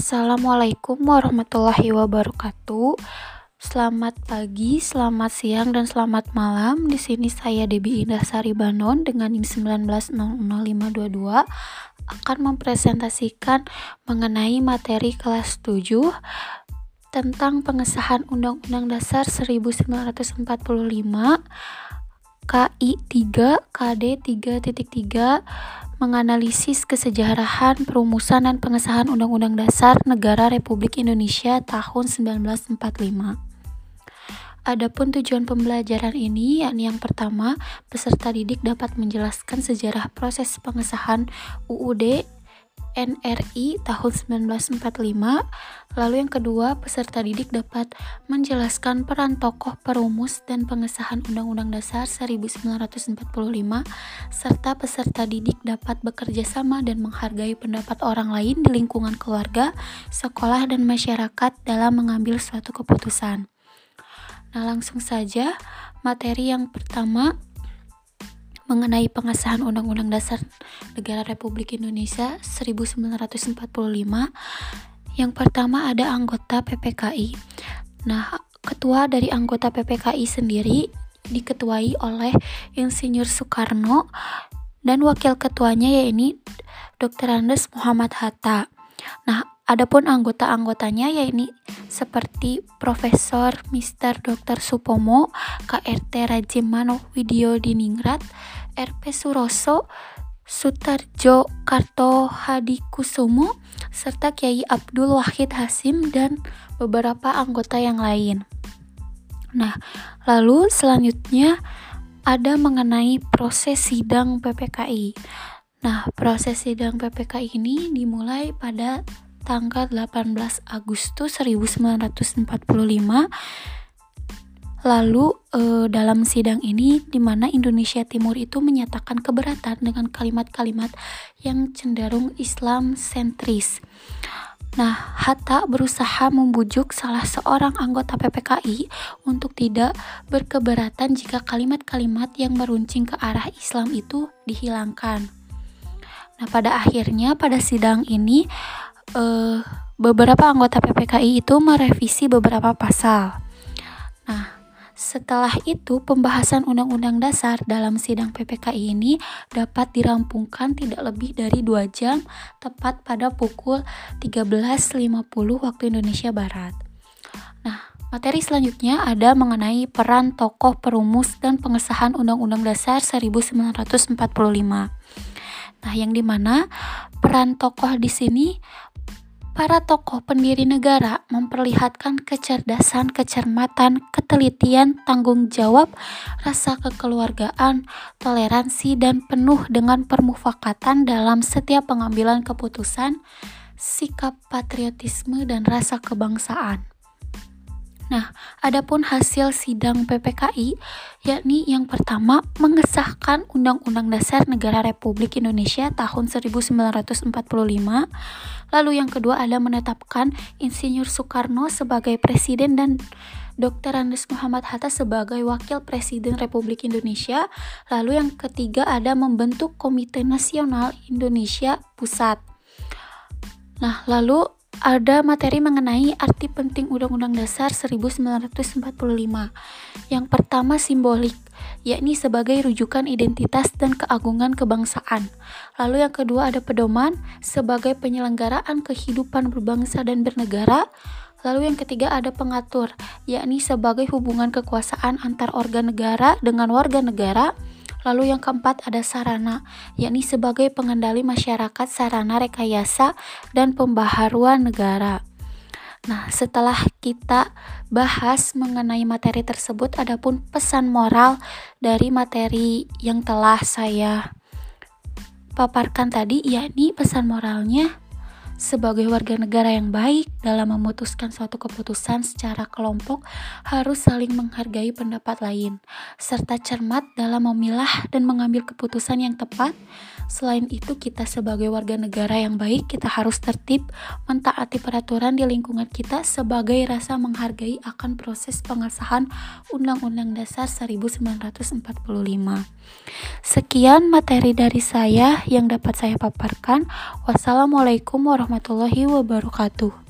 Assalamualaikum warahmatullahi wabarakatuh. Selamat pagi, selamat siang, dan selamat malam. Di sini saya Debi Indah Sari Banon dengan NIM 1900522 akan mempresentasikan mengenai materi kelas 7 tentang pengesahan Undang-Undang Dasar 1945 KI 3 KD 3.3 menganalisis kesejarahan perumusan dan pengesahan Undang-Undang Dasar Negara Republik Indonesia tahun 1945. Adapun tujuan pembelajaran ini yakni yang pertama, peserta didik dapat menjelaskan sejarah proses pengesahan UUD NRI tahun 1945. Lalu yang kedua, peserta didik dapat menjelaskan peran tokoh perumus dan pengesahan Undang-Undang Dasar 1945 serta peserta didik dapat bekerja sama dan menghargai pendapat orang lain di lingkungan keluarga, sekolah dan masyarakat dalam mengambil suatu keputusan. Nah, langsung saja materi yang pertama mengenai pengesahan Undang-Undang Dasar Negara Republik Indonesia 1945. Yang pertama ada anggota PPKI. Nah, ketua dari anggota PPKI sendiri diketuai oleh Insinyur Soekarno dan wakil ketuanya yaitu Dr. Andes Muhammad Hatta. Nah, adapun anggota-anggotanya yaitu seperti Profesor Mr. Dr. Supomo, KRT Rajimano Widyo Diningrat, RP Suroso, Sutarjo Karto Hadikusumo, serta Kiai Abdul Wahid Hasim dan beberapa anggota yang lain. Nah, lalu selanjutnya ada mengenai proses sidang PPKI. Nah, proses sidang PPKI ini dimulai pada tanggal 18 Agustus 1945 Lalu eh, dalam sidang ini di mana Indonesia Timur itu menyatakan keberatan dengan kalimat-kalimat yang cenderung Islam sentris. Nah, Hatta berusaha membujuk salah seorang anggota PPKI untuk tidak berkeberatan jika kalimat-kalimat yang meruncing ke arah Islam itu dihilangkan. Nah, pada akhirnya pada sidang ini eh, beberapa anggota PPKI itu merevisi beberapa pasal. Nah, setelah itu, pembahasan Undang-Undang Dasar dalam sidang PPKI ini dapat dirampungkan tidak lebih dari dua jam, tepat pada pukul 13.50 waktu Indonesia Barat. Nah, materi selanjutnya ada mengenai peran tokoh perumus dan pengesahan Undang-Undang Dasar 1945. Nah, yang di mana peran tokoh di sini para tokoh pendiri negara memperlihatkan kecerdasan, kecermatan, ketelitian, tanggung jawab, rasa kekeluargaan, toleransi, dan penuh dengan permufakatan dalam setiap pengambilan keputusan, sikap patriotisme, dan rasa kebangsaan. Nah, adapun hasil sidang PPKI yakni yang pertama mengesahkan Undang-Undang Dasar Negara Republik Indonesia tahun 1945. Lalu yang kedua ada menetapkan Insinyur Soekarno sebagai presiden dan Dr. Andes Muhammad Hatta sebagai Wakil Presiden Republik Indonesia. Lalu yang ketiga ada membentuk Komite Nasional Indonesia Pusat. Nah, lalu ada materi mengenai arti penting Undang-Undang Dasar 1945. Yang pertama simbolik, yakni sebagai rujukan identitas dan keagungan kebangsaan. Lalu yang kedua ada pedoman sebagai penyelenggaraan kehidupan berbangsa dan bernegara. Lalu yang ketiga ada pengatur, yakni sebagai hubungan kekuasaan antar organ negara dengan warga negara. Lalu yang keempat ada sarana, yakni sebagai pengendali masyarakat sarana rekayasa dan pembaharuan negara. Nah, setelah kita bahas mengenai materi tersebut, adapun pesan moral dari materi yang telah saya paparkan tadi, yakni pesan moralnya sebagai warga negara yang baik dalam memutuskan suatu keputusan secara kelompok harus saling menghargai pendapat lain, serta cermat dalam memilah dan mengambil keputusan yang tepat. Selain itu, kita sebagai warga negara yang baik, kita harus tertib, mentaati peraturan di lingkungan kita sebagai rasa menghargai akan proses pengesahan Undang-Undang Dasar 1945. Sekian materi dari saya yang dapat saya paparkan. Wassalamualaikum warahmatullahi wabarakatuh warahmatullahi wabarakatuh.